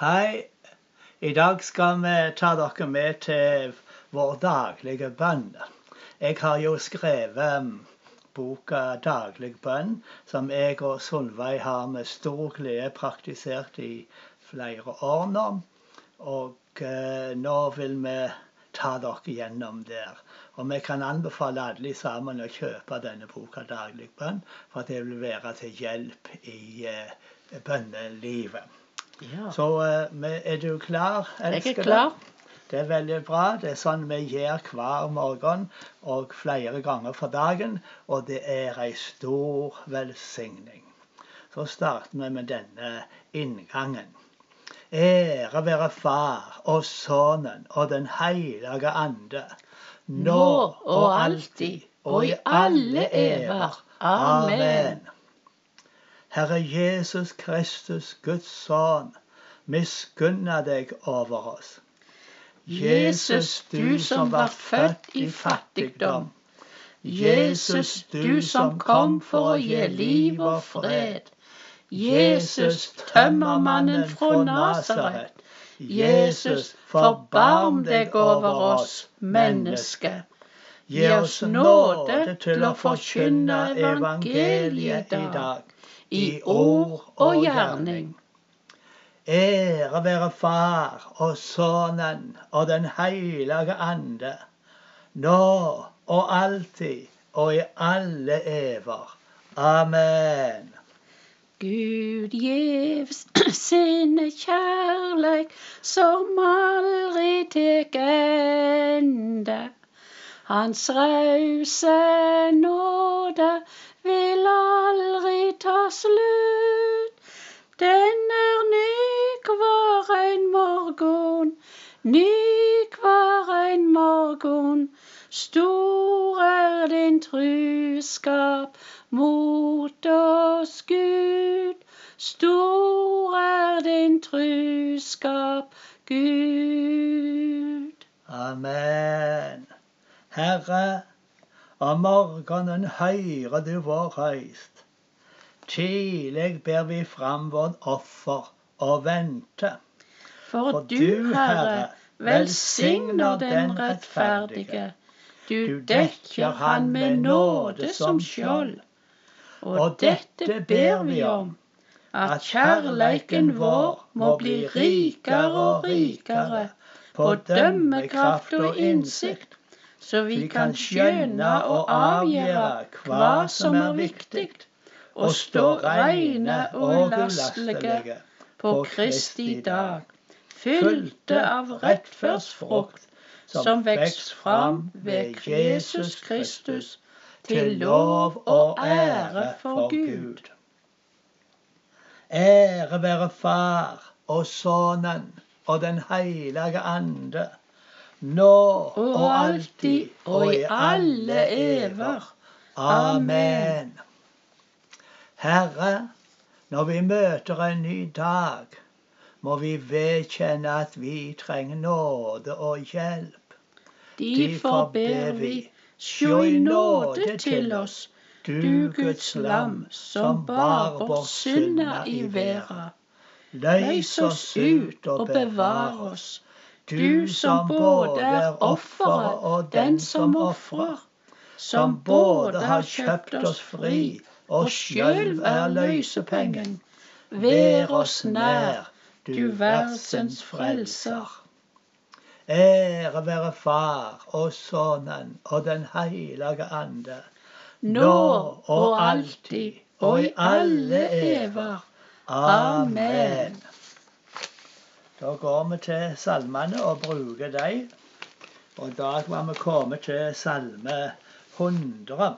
Hei. I dag skal vi ta dere med til vår daglige bønn. Jeg har jo skrevet boka 'Daglig bønn', som jeg og Solveig har med stor glede praktisert i flere år nå. Og eh, nå vil vi ta dere gjennom der. Og vi kan anbefale alle sammen å kjøpe denne boka 'Daglig bønn', for det vil være til hjelp i eh, bønnelivet. Ja. Så eh, er du klar, Jeg er klar. Det er veldig bra. Det er sånn vi gjør hver morgen og flere ganger for dagen. Og det er ei stor velsigning. Så starter vi med denne inngangen. Ære være Far og Sønnen og Den hellige ande. Nå og alltid og i alle ever. Amen. Herre Jesus Kristus, Guds sønn, miskunna deg over oss. Jesus, du som var født i fattigdom. Jesus, du som kom for å gi liv og fred. Jesus, tømmermannen fra Nasaret. Jesus, forbarm deg over oss mennesker. Gi oss nåde til å forkynne evangeliet i dag, i ord og gjerning. Ære være Far og Sønnen og Den hellige ande, nå og alltid og i alle ever. Amen. Gud gjev sinne kjærleik som aldri tek ende. Hans rause nåde vil aldri ta slutt. Den er ny hver en morgen, ny hver en morgen. Stor er din truskap mot oss, Gud. Stor er din truskap, Gud. Amen. Herre, om morgenen høyre du vår røyst. Tidlig ber vi fram vårt offer og venter. For du, Herre, velsigner den rettferdige. Du dekker han med nåde som skjold. Og dette ber vi om, at kjærleiken vår må bli rikere og rikere på dømmekraft og innsikt, så vi kan skjønne og avgjøre hva som er viktig, og stå reine og ulastelige på Kristi dag, fylte av rettferdsfrukt som vekst fram ved Jesus Kristus, til lov og ære for Gud. Ære være Far og Sønnen og Den hellige ande, nå og alltid og i alle ever. Amen. Herre, når vi møter en ny dag, må vi vedkjenne at vi trenger nåde og hjelp. Derfor ber vi, sjå i nåde til oss, du Guds lam, som bar vår synder i verda. Løs oss ut og bevar oss, du som både er offeret og den som ofrer, som både har kjøpt oss fri og sjøl er løsepengen. Vær oss nær, du verdens frelser. Ære være Far og Sønnen og Den hellige ande, Nå og alltid og i alle ever. Amen. Da går vi til salmene og bruker dem. Og i dag var vi kommet til salme 100.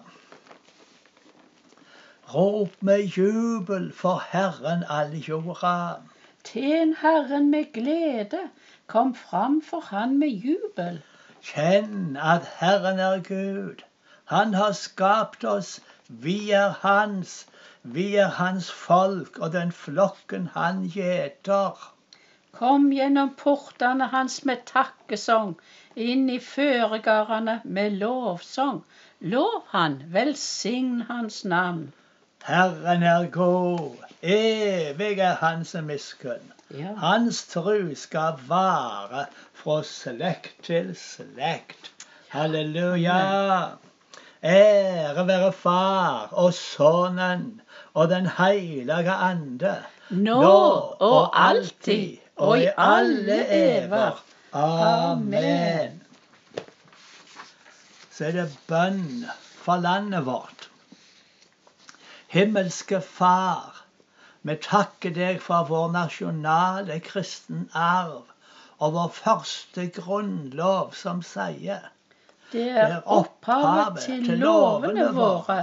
Rop med jubel for Herren all jorda. Tjen Herren med glede, kom fram for Han med jubel. Kjenn at Herren er Gud. Han har skapt oss, vi er Hans. Vi er Hans folk og den flokken Han gjeter. Kom gjennom portene hans med takkesang, inn i føregardene med lovsang. Lov han, velsign hans navn. Herren er god, evig er hans miskunn. Ja. Hans tru skal vare fra slekt til slekt. Halleluja. Ære være Far og Sønnen og Den hellige ande. Nå og alltid og i alle ever. Amen. Så er det bønn for landet vårt. Himmelske Far, vi takker deg for vår nasjonale kristen arv og vår første grunnlov som sier Det er opphavet til lovene våre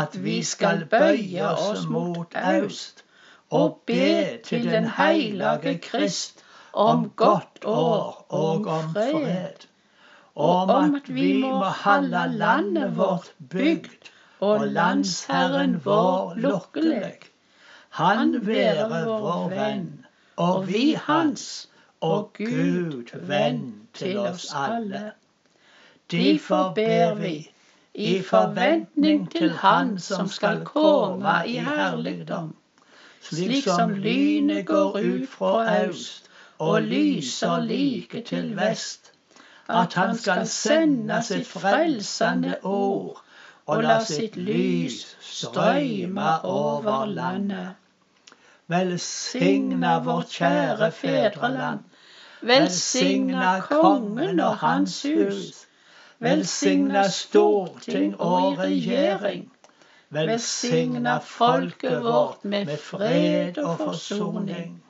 at vi skal bøye oss mot øst og be til den heilage Krist om godt år og om fred. Og om at vi må holde landet vårt bygd og landsherren vår lukkelig. Han være vår venn, og vi hans, og Gud venn til oss alle. Derfor ber vi i forventning til Han som skal komme i herligdom, slik som lynet går ut fra øst og lyser like til vest, at Han skal sende sitt frelsende ord og la sitt lys strømme over landet. Velsigna vårt kjære fedreland. Velsigna kongen og hans hus. Velsigna storting og regjering. Velsigna folket vårt med fred og forsoning.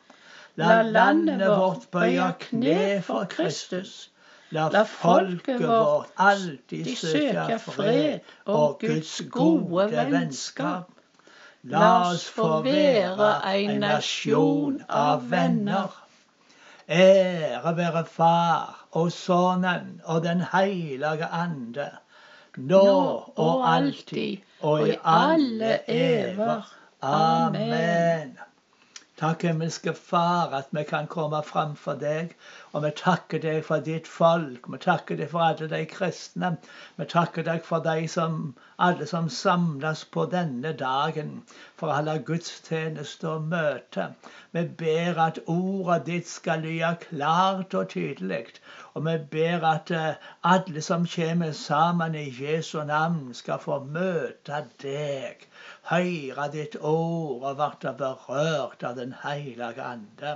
La landet vårt bøye kne for Kristus. La folket vårt alltid søke fred og Guds gode vennskap. La oss få være en nasjon av venner. Ære være Far og Sønnen og Den hellige ande, nå og alltid og i alle ever. Amen. Takk, himmelske Far, at vi kan komme fram for deg. Og vi takker deg for ditt folk. Vi takker deg for alle de kristne. Vi takker deg for de som, alle som samles på denne dagen for å holde gudstjeneste og møte. Vi ber at ordet ditt skal lyde klart og tydelig. Og vi ber at eh, alle som kommer sammen i Jesu navn, skal få møte deg høre ditt ord og bli berørt av Den hellige ande.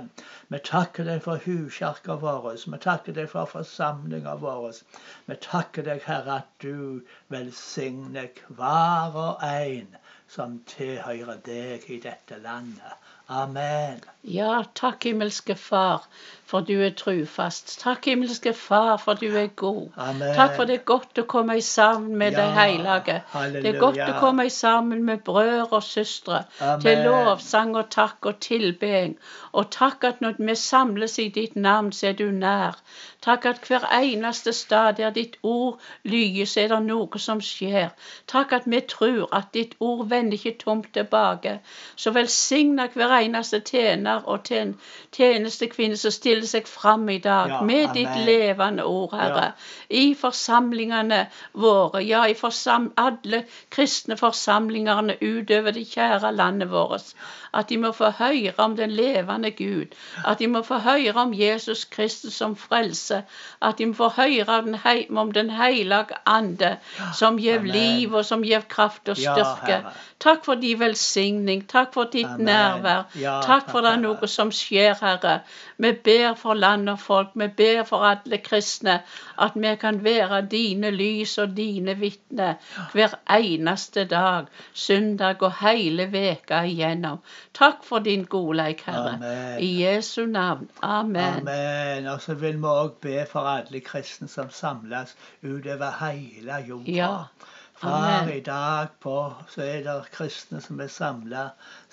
Vi takker deg for huskirka vår. Vi takker deg for forsamlinga vår. Vi takker deg, Herre, at du velsigner hver og en som tilhører deg i dette landet. Amen. Ja, takk, himmelske Far, for du er trufast. Takk, himmelske Far, for du er god. Amen. Takk for det er godt å komme sammen med Ja, de hellige. Det er godt å komme sammen med brødre og søstre Amen. til lovsang og takk og tilbeding. Og takk at når vi samles i ditt navn, så er du nær. Takk at hver eneste stad der ditt ord lyder, så er det noe som skjer. Takk at vi tror at ditt ord vender ikke tomt tilbake. Så velsigna hver eneste tjener og tjen tjenestekvinne som stiller seg fram i dag Ja, med ditt levende ord, Herre. I forsamlingene våre, ja, i forsam alle kristne forsamlingene utover det kjære landet vårt. At de må få høre om den levende Gud. At de må få høre om Jesus Kristus som frelse. At de må få høre om den, hei, om den hellige ande, som gir Amen. liv og som gir kraft og Ja, styrke. Herre. Takk for din velsigning. Takk for ditt Amen. nærvær. Ja, takk for det er noe som skjer, Herre. Vi ber for land og folk. Vi ber for alle kristne. At vi kan være dine lys og dine vitner hver eneste dag, søndag og hele veka igjennom. Takk for din godleik, Herre. Amen. I Jesu navn. Amen. Amen. Og så vil vi òg be for alle kristne som samles utover hele jorda. Ja. Far, Amen. i dag på så er det kristne som er samla,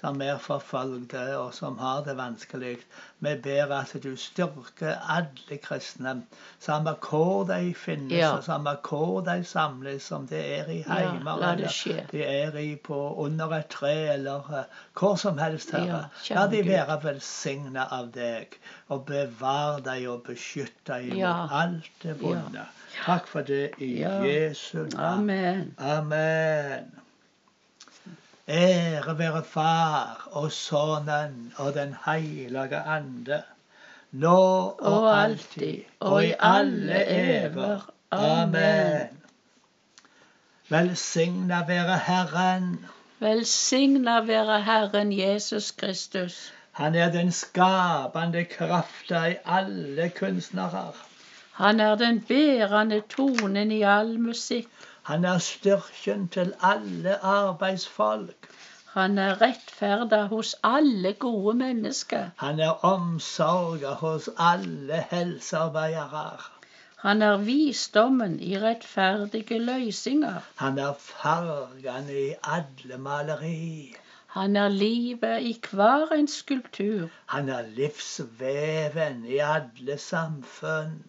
som er forfølgde og som har det vanskelig. Vi ber at du styrker alle kristne, samme hvor de finnes, Ja. og samme hvor de samles, om det er i heimer ja, eller skje. de er i på under et tre eller uh, hvor som helst, Herre. Ja, La de være velsigna av deg, og bevare dem og beskytte dem Ja. mot alt det vonde. Takk for det i. Jesu navn. Amen. Amen. Ære være Far og Sønnen og Den hellige ande, nå og alltid og i alle ever. Amen. Velsigna være Herren. Velsigna være Herren Jesus Kristus. Han er den skapende krafta i alle kunstnere. Han er den bærende tonen i all musikk. Han er styrken til alle arbeidsfolk. Han er rettferda hos alle gode mennesker. Han er omsorga hos alle helsearbeidere. Han er visdommen i rettferdige løsninger. Han er fargene i alle maleri. Han er livet i hver en skulptur. Han er livsveven i alle samfunn.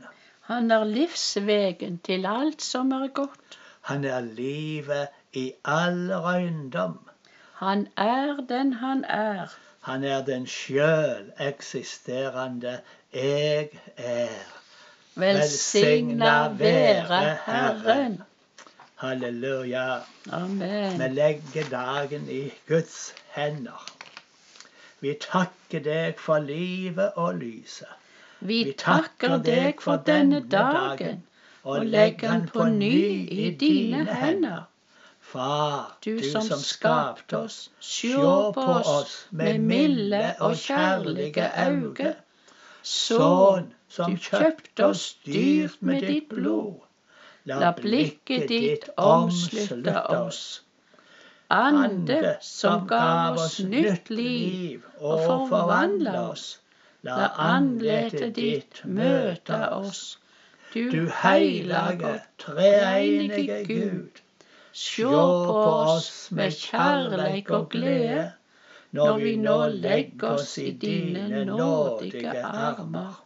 Han er livsvegen til alt som er godt. Han er livet i all røyndom. Han er den han er. Han er den sjøl eksisterende jeg er. Velsigna være Herren. Halleluja. Amen. Vi legger dagen i Guds hender. Vi takker deg for livet og lyset. Vi takker deg for denne dagen og legg han på ny i dine hender. Far, du som skapte oss, sjå på oss med milde og kjærlige øyne. Sønn, som kjøpte oss dyrt med ditt blod. La blikket ditt omslutte oss. Ande som gav oss nytt liv og forvandla oss. La andletet ditt møte oss. Du heilage, treenige Gud. Sjå på oss med kjærleik og glede når vi nå legger oss i dine nådige armer.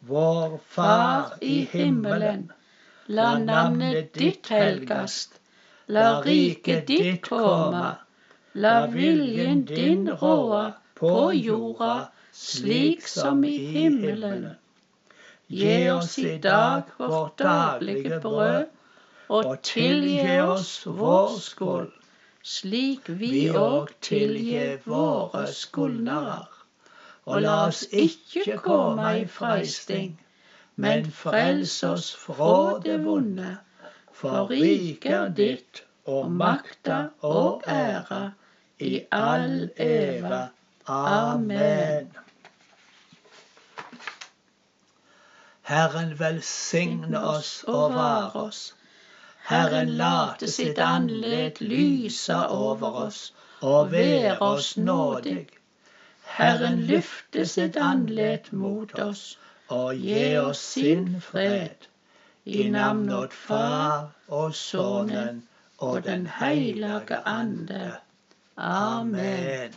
Vår Far i himmelen. La navnet ditt helgast. La riket ditt komme. La viljen din råde på jorda slik som i himmelen. Gi oss i dag vårt daglige brød, og tilgi oss vår skyld, slik vi òg tilgir våre skyldnere. Og la oss ikke komme i freisting, men frels oss fra det vonde. For riket er ditt, og makta og æra i all eva. Amen. Herren velsigne oss og vare oss. Herren late sitt andlet lyse over oss og være oss nådig. Herren løfte sitt andlet mot oss og gi oss sin fred. I navnet Far og Sønnen og Den hellige ande. Amen.